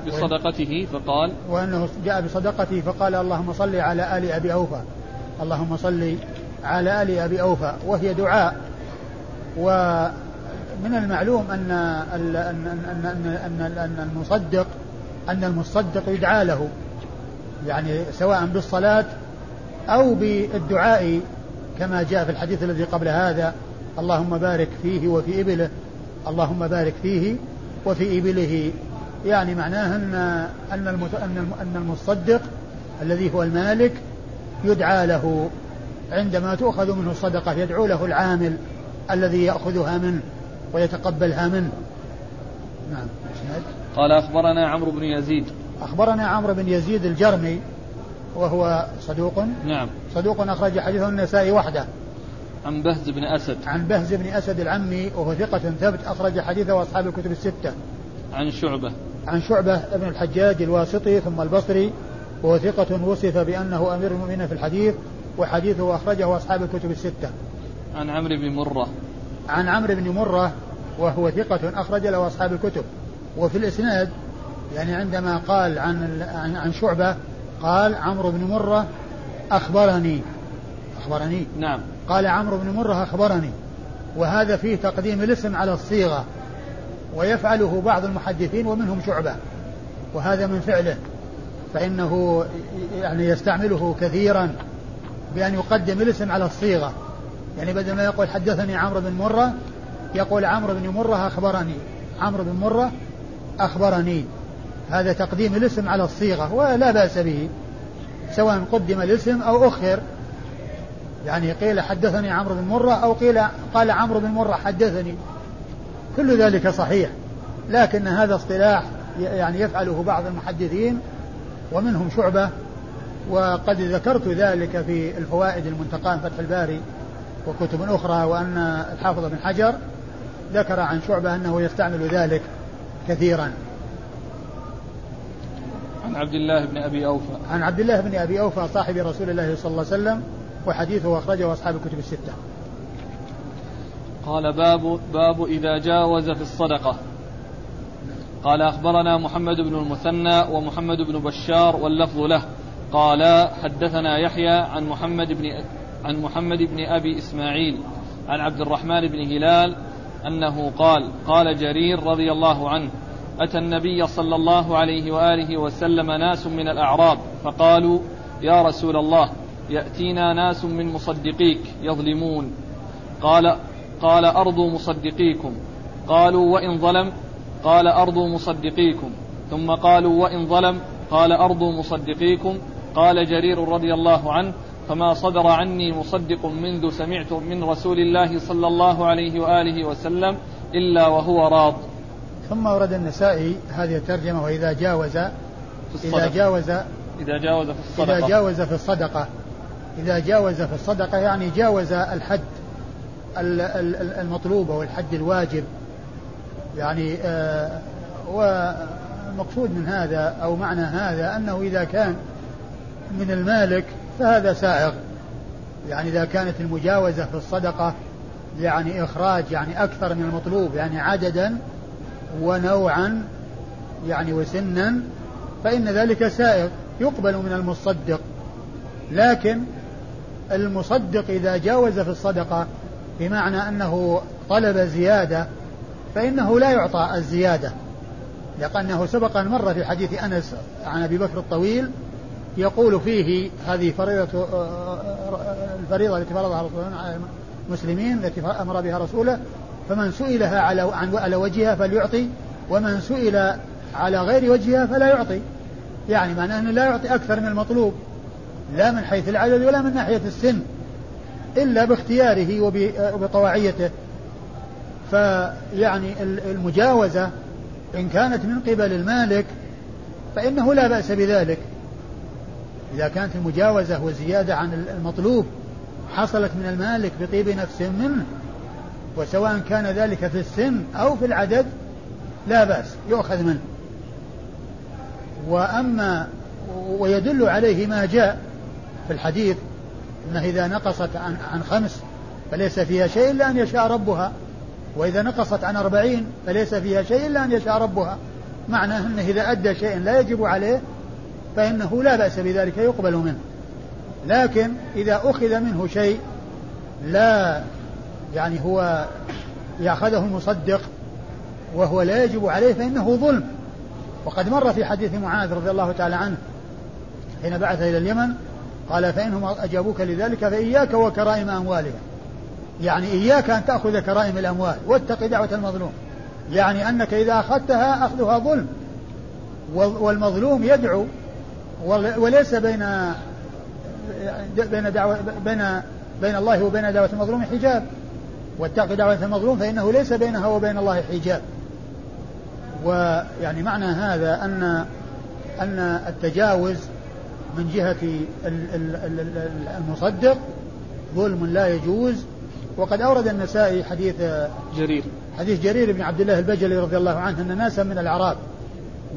بصدقته فقال وأنه جاء بصدقته فقال اللهم صل على آل أبي أوفى. اللهم صل على آل أبي أوفى. وهي دعاء. ومن المعلوم أن أن أن أن أن المصدق أن المصدق يدعى له يعني سواء بالصلاة أو بالدعاء كما جاء في الحديث الذي قبل هذا اللهم بارك فيه وفي إبله اللهم بارك فيه وفي إبله. يعني معناه أن أن أن المصدق الذي هو المالك يدعى له. عندما تؤخذ منه الصدقة يدعو له العامل الذي يأخذها منه. ويتقبلها منه. نعم. قال أخبرنا عمرو بن يزيد. أخبرنا عمرو بن يزيد الجرمي وهو صدوق. نعم. صدوق أخرج حديثه النسائي وحده. عن بهز بن أسد. عن بهز بن أسد العمي وهو ثقة ثبت أخرج حديثه أصحاب الكتب الستة. عن شعبة. عن شعبة بن الحجاج الواسطي ثم البصري وهو ثقة وصف بأنه أمير المؤمنين في الحديث وحديثه أخرجه أصحاب الكتب الستة. عن عمرو بن مرة. عن عمرو بن مرة وهو ثقة أخرج له أصحاب الكتب. وفي الإسناد يعني عندما قال عن عن شعبة قال عمرو بن مرة أخبرني. أخبرني؟ نعم. قال عمرو بن مرة أخبرني. وهذا فيه تقديم الاسم على الصيغة ويفعله بعض المحدثين ومنهم شعبة. وهذا من فعله. فإنه يعني يستعمله كثيرا بأن يقدم الاسم على الصيغة. يعني بدل ما يقول حدثني عمرو بن مرة يقول عمرو بن مرة أخبرني. عمرو بن مرة أخبرني. هذا تقديم الاسم على الصيغة ولا بأس به سواء قدم الاسم أو أخر. يعني قيل حدثني عمرو بن مرة أو قيل قال عمرو بن مرة حدثني. كل ذلك صحيح لكن هذا اصطلاح يعني يفعله بعض المحدثين ومنهم شعبة وقد ذكرت ذلك في الفوائد المنتقاة من فتح الباري. وكتب أخرى وأن الحافظ بن حجر ذكر عن شعبة أنه يستعمل ذلك كثيرا. عن عبد الله بن أبي أوفى. عن عبد الله بن أبي أوفى صاحب رسول الله صلى الله عليه وسلم وحديثه أخرجه أصحاب الكتب الستة. قال باب باب إذا جاوز في الصدقة. قال أخبرنا محمد بن المثنى ومحمد بن بشار واللفظ له. قال حدثنا يحيى عن محمد بن عن محمد بن أبي إسماعيل عن عبد الرحمن بن هلال أنه قال قال جرير رضي الله عنه أتى النبي صلى الله عليه وآله وسلم ناس من الأعراب فقالوا يا رسول الله يأتينا ناس من مصدقيك يظلمون. قال قال أرض مصدقيكم. قالوا وإن ظلم؟ قال أرض مصدقيكم. ثم قالوا وإن ظلم؟ قال أرض مصدقيكم. قال جرير رضي الله عنه فما صدر عني مصدق منذ سمعت من رسول الله صلى الله عليه وآله وسلم إلا وهو راض. ثم ورد النسائي هذه الترجمة وإذا جاوز إذا جاوز إذا جاوز في الصدقة. إذا جاوز في الصدقة. إذا جاوز في الصدقة يعني جاوز الحد المطلوب أو الحد الواجب. يعني آه ومقصود من هذا أو معنى هذا أنه إذا كان من المالك فهذا سائغ. يعني إذا كانت المجاوزة في الصدقة يعني إخراج يعني أكثر من المطلوب يعني عددا ونوعا يعني وسنا فإن ذلك سائغ. يقبل من المصدق. لكن المصدق إذا جاوز في الصدقة بمعنى أنه طلب زيادة فإنه لا يعطى الزيادة. لأنه سبق أن في حديث أنس عن أبي بكر الطويل يقول فيه هذه فريضة الفريضة التي فرضها رسول على المسلمين التي أمر بها رسوله فمن سئلها على عن على وجهها فليعطي ومن سئل على غير وجهها فلا يعطي. يعني معناه أنه لا يعطي أكثر من المطلوب لا من حيث العدد ولا من ناحية السن إلا باختياره وبطواعيته. فيعني المجاوزة إن كانت من قبل المالك فإنه لا بأس بذلك. إذا كانت المجاوزة والزيادة عن المطلوب حصلت من المالك بطيب نفس منه وسواء كان ذلك في السن أو في العدد لا بأس يؤخذ منه. وأما ويدل عليه ما جاء في الحديث أنه إذا نقصت عن, عن خمس فليس فيها شيء إلا أن يشاء ربها وإذا نقصت عن أربعين فليس فيها شيء إلا أن يشاء ربها معناه أنه إذا أدى شيء لا يجب عليه فإنه لا بأس بذلك يقبل منه. لكن إذا أخذ منه شيء لا يعني هو يأخذه المصدق وهو لا يجب عليه فإنه ظلم. وقد مر في حديث معاذ رضي الله تعالى عنه حين بعث إلى اليمن قال فإنهم أجابوك لذلك فإياك وكرائم أموالهم. يعني إياك أن تأخذ كرائم الأموال واتق دعوة المظلوم. يعني أنك إذا أخذتها أخذها ظلم. والمظلوم يدعو وليس بين بين دعوة بين بين الله وبين دعوة المظلوم حجاب. واتق دعوة المظلوم فإنه ليس بينها وبين الله حجاب. ويعني معنى هذا أن أن التجاوز من جهة المصدق ظلم لا يجوز. وقد أورد النسائي حديث جرير. حديث جرير بن عبد الله البجلي رضي الله عنه أن ناسا من الأعراب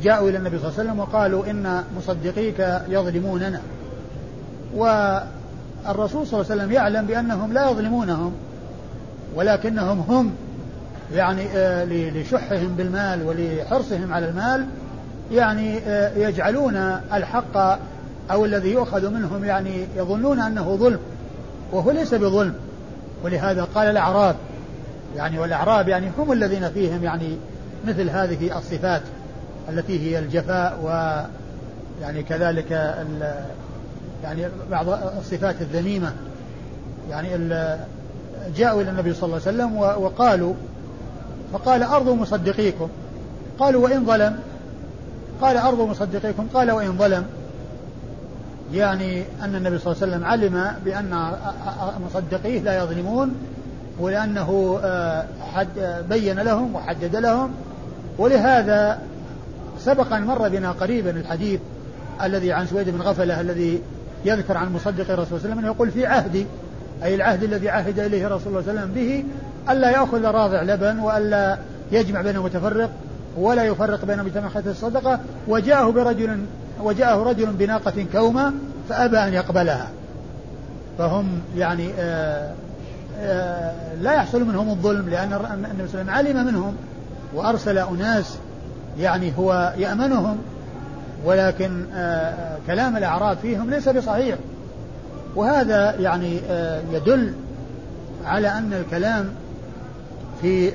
جاءوا إلى النبي صلى الله عليه وسلم وقالوا إن مصدقيك يظلموننا. والرسول صلى الله عليه وسلم يعلم بأنهم لا يظلمونهم ولكنهم هم يعني آه، لشحهم بالمال ولحرصهم على المال يعني آه، يجعلون الحق أو الذي يؤخذ منهم يعني يظنون أنه ظلم وهو ليس بظلم. ولهذا قال الأعراب يعني والأعراب يعني هم الذين فيهم يعني مثل هذه الصفات. التي هي الجفاء و يعني كذلك يعني بعض الصفات الذميمة. يعني جاءوا إلى النبي صلى الله عليه وسلم وقالوا فقال أرض مصدقيكم. قالوا وإن ظلم؟ قال أرض مصدقيكم. قال وإن ظلم؟ يعني أن النبي صلى الله عليه وسلم علم بأن مصدقيه لا يظلمون ولأنه آه، حد بين لهم وحدد لهم. ولهذا سبق أن مر بنا قريبا الحديث الذي عن سويد بن غفلة الذي يذكر عن مصدق الرسول صلى الله عليه وسلم يقول في عهدي أي العهد الذي عهد إليه رسول الله صلى الله عليه وسلم به ألا يأخذ راضع لبن وألا يجمع بين متفرق ولا يفرق بين مجتمع الصدقة وجاءه برجل وجاءه رجل بناقة كومة فأبى أن يقبلها. فهم يعني آآ آآ لا يحصل منهم الظلم لأن النبي صلى الله عليه وسلم علم منهم وأرسل أناس يعني هو يأمنهم ولكن كلام الأعراب فيهم ليس بصحيح. وهذا يعني يدل على أن الكلام في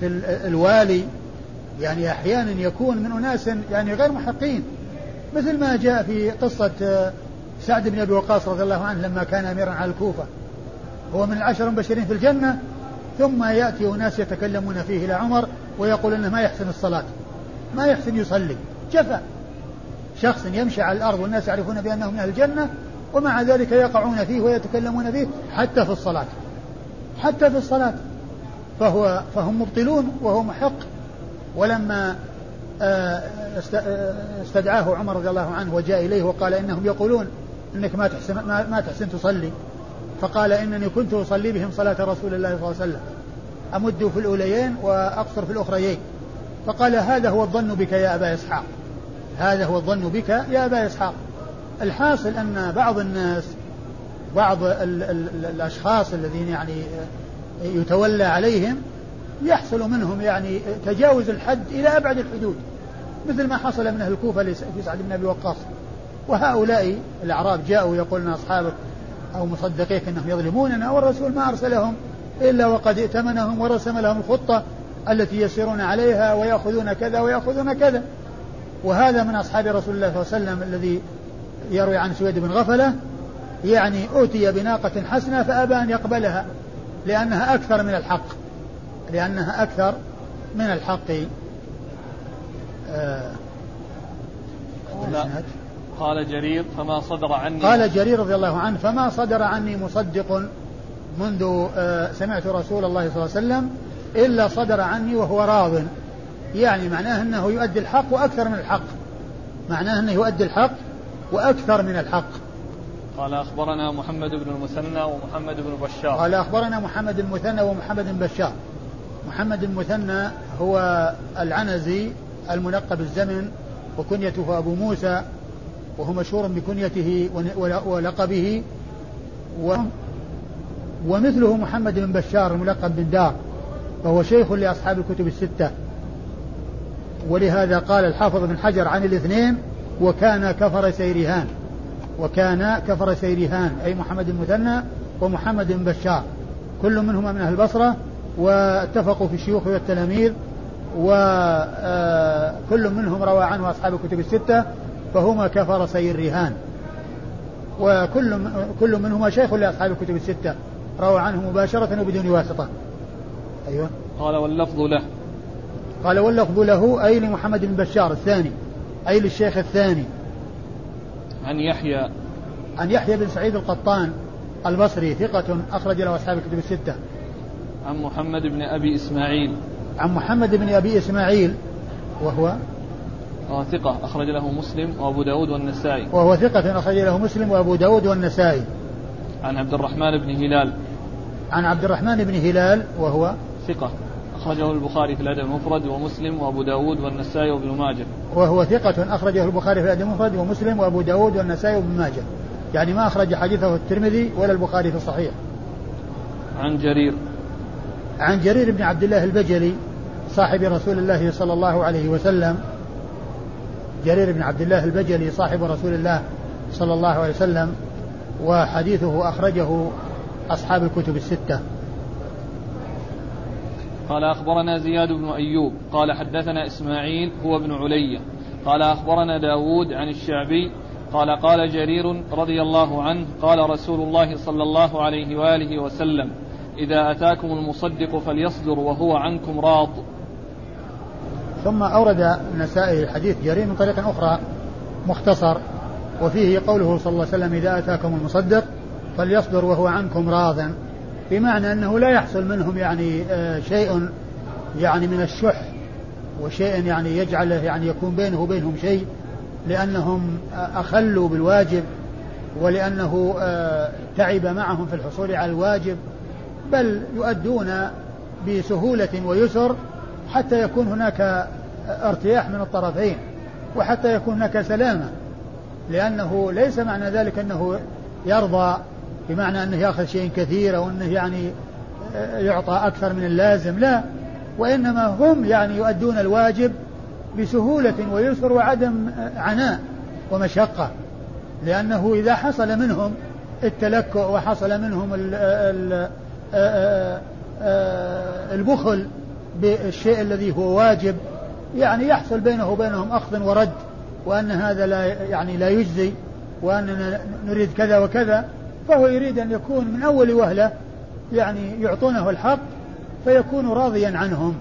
في الوالي يعني أحيانا يكون من أناس يعني غير محقين. مثل ما جاء في قصة آه، سعد بن أبي وقاص رضي الله عنه لما كان أميرا على الكوفة. هو من العشر المبشرين في الجنة ثم يأتي أناس يتكلمون فيه إلى عمر ويقول أنه ما يحسن الصلاة ما يحسن يصلي. جفا. شخص يمشي على الأرض والناس يعرفون بأنه من أهل الجنة ومع ذلك يقعون فيه ويتكلمون فيه حتى في الصلاة. حتى في الصلاة. فهو فهم مبطلون وهو محق. ولما آه، آه، استدعاه عمر رضي الله عنه وجاء إليه وقال إنهم يقولون إنك ما تحسن, ما تحسن تصلي. فقال إنني كنت أصلي بهم صلاة رسول الله صلى الله عليه وسلم. أمد في الأوليين وأقصر في الأخريين. فقال هذا هو الظن بك يا أبا إسحاق. هذا هو الظن بك يا أبا إسحاق. الحاصل أن بعض الناس بعض ال ال الأشخاص الذين يعني يتولى عليهم يحصل منهم يعني تجاوز الحد إلى أبعد الحدود. مثل ما حصل من أهل الكوفة في سعد بن أبي وقاص. وهؤلاء الأعراب جاءوا يقولون أصحابك أو مصدقيك أنهم يظلموننا والرسول ما أرسلهم. إلا وقد ائتمنهم ورسم لهم الخطة التي يسيرون عليها ويأخذون كذا ويأخذون كذا. وهذا من أصحاب رسول الله صلى الله عليه وسلم الذي يروي عن سويد بن غفلة يعني أوتي بناقة حسنة فأبى أن يقبلها لأنها أكثر من الحق لأنها أكثر من الحق. آه قال جرير فما صدر عني قال جرير رضي الله عنه فما صدر عني مصدق منذ آه سمعت رسول الله صلى الله عليه وسلم إلا صدر عني وهو راض. يعني معناه أنه يؤدي الحق وأكثر من الحق. معناه أنه يؤدي الحق وأكثر من الحق. قال أخبرنا محمد بن المثنى ومحمد بن بشار. قال أخبرنا محمد المثنى ومحمد بن بشار. محمد المثنى هو العنزي الملقب الزمن وكنيته أبو موسى وهو مشهور بكنيته ولقبه. ومثله محمد بن بشار الملقب بن دار وهو شيخ لأصحاب الكتب الستة. ولهذا قال الحافظ بن حجر عن الاثنين وكان كفر سيرهان وكان كفر سيرهان أي محمد المثنى ومحمد بن بشار. كل منهما من أهل البصرة واتفقوا في الشيوخ والتلاميذ وكل منهم روى عنه أصحاب الكتب الستة فهما كفر سير رهان وكل كل منهما شيخ لأصحاب الكتب الستة. روى عنه مباشرة وبدون واسطة. أيوه. قال واللفظ له. قال واللفظ له أي لمحمد بن بشار الثاني أي للشيخ الثاني. عن يحيى. عن يحيى بن سعيد القطان البصري ثقة أخرج له أصحاب الكتب الستة. عن محمد بن أبي إسماعيل. عن محمد بن أبي إسماعيل وهو؟ وهو ثقة أخرج له مسلم وأبو داود والنسائي. وهو ثقة أخرج له مسلم وأبو داود والنسائي. عن عبد الرحمن بن هلال. عن عبد الرحمن بن هلال وهو ثقة. أخرجه البخاري في الأدب المفرد ومسلم وأبو داود والنسائي وابن ماجه. وهو ثقة أخرجه البخاري في الأدب المفرد ومسلم وأبو داود والنسائي وابن ماجه. يعني ما أخرج حديثه الترمذي ولا البخاري في الصحيح. عن جرير. عن جرير بن عبد الله البجلي صاحب رسول الله صلى الله عليه وسلم. جرير بن عبد الله البجلي صاحب رسول الله صلى الله عليه وسلم. وحديثه أخرجه أصحاب الكتب الستة. قال أخبرنا زياد بن أيوب. قال حدثنا إسماعيل هو ابن علية. قال أخبرنا داود عن الشعبي. قال قال جرير رضي الله عنه قال رسول الله صلى الله عليه وآله وسلم إذا أتاكم المصدق فليصدر وهو عنكم راض. ثم أورد النسائي حديث جرير من طريق أخرى مختصر وفيه قوله صلى الله عليه وسلم إذا أتاكم المصدق فليصدر وهو عنكم راض. بمعنى أنه لا يحصل منهم يعني آه، شيء يعني من الشح وشيء يعني يجعله يعني يكون بينه وبينهم شيء لأنهم أخلوا بالواجب ولأنه آه، تعب معهم في الحصول على الواجب بل يؤدون بسهولة ويسر حتى يكون هناك ارتياح من الطرفين وحتى يكون هناك سلامة لأنه ليس معنى ذلك أنه يرضى بمعنى أنه يأخذ شيء كثير أو أنه يعني يعطى أكثر من اللازم لا. وإنما هم يعني يؤدون الواجب بسهولة ويسر وعدم عناء ومشقة. لأنه إذا حصل منهم التلكؤ وحصل منهم البخل بالشيء الذي هو واجب يعني يحصل بينه وبينهم أخذ ورد وأن هذا لا يعني لا يجزي وأننا نريد كذا وكذا. فهو يريد أن يكون من أول وهلة يعني يعطونه الحق فيكون راضيا عنهم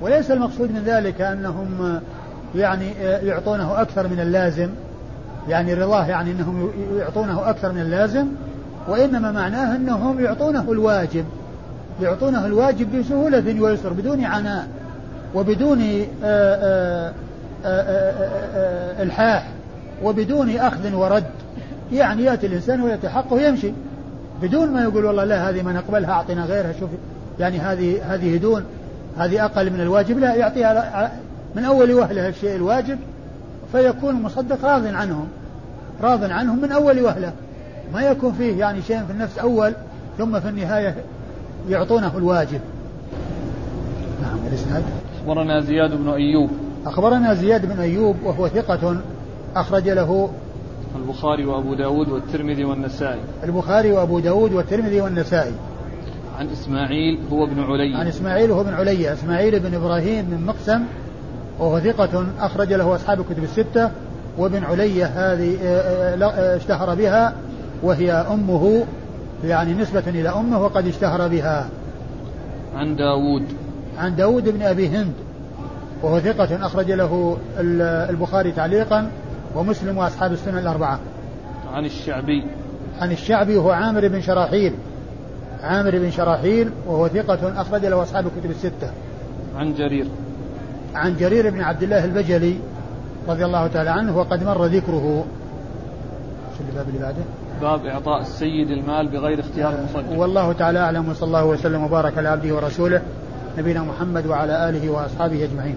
وليس المقصود من ذلك أنهم يعني يعطونه أكثر من اللازم يعني رضاه يعني أنهم يعطونه أكثر من اللازم وإنما معناه أنهم يعطونه الواجب يعطونه الواجب بسهولة ويسر بدون عناء وبدون الحاح وبدون أخذ ورد يعني يأتي الإنسان ويتحقق ويمشي. بدون ما يقول والله لا هذه ما نقبلها أعطينا غيرها شوف يعني هذه هذه دون هذه أقل من الواجب. لا يعطيها من أول وهلة الشيء الواجب فيكون المصدق راض عنهم راض عنهم من أول وهلة. ما يكون فيه يعني شيء في النفس أول ثم في النهاية يعطونه الواجب. نعم الإسناد. أخبرنا زياد بن أيوب. أخبرنا زياد بن أيوب وهو ثقة أخرج له البخاري وأبو داود والترمذي والنسائي. البخاري وأبو داود والترمذي والنسائي. عن إسماعيل هو ابن علي. عن إسماعيل هو ابن علي. إسماعيل بن إبراهيم بن مقسم وهو ثقة أخرج له أصحاب الكتب الستة. وابن علي هذه آه، آه، آه، اشتهر بها وهي أمه يعني نسبة إلى أمه وقد اشتهر بها. عن داود. عن داود بن أبي هند وهو ثقة أخرج له البخاري تعليقا. ومسلم وأصحاب السنة الأربعة. عن الشعبي. عن الشعبي وهو عامر بن شراحيل. عامر بن شراحيل وهو ثقة أخرج له أصحاب الكتب الستة. عن جرير. عن جرير بن عبد الله البجلي رضي الله تعالى عنه وقد مر ذكره. شو الباب اللي بعده؟ باب إعطاء السيد المال بغير اختيار المصدق والله تعالى أعلم وصلى الله وسلم وبارك على عبده ورسوله نبينا محمد وعلى آله وأصحابه أجمعين.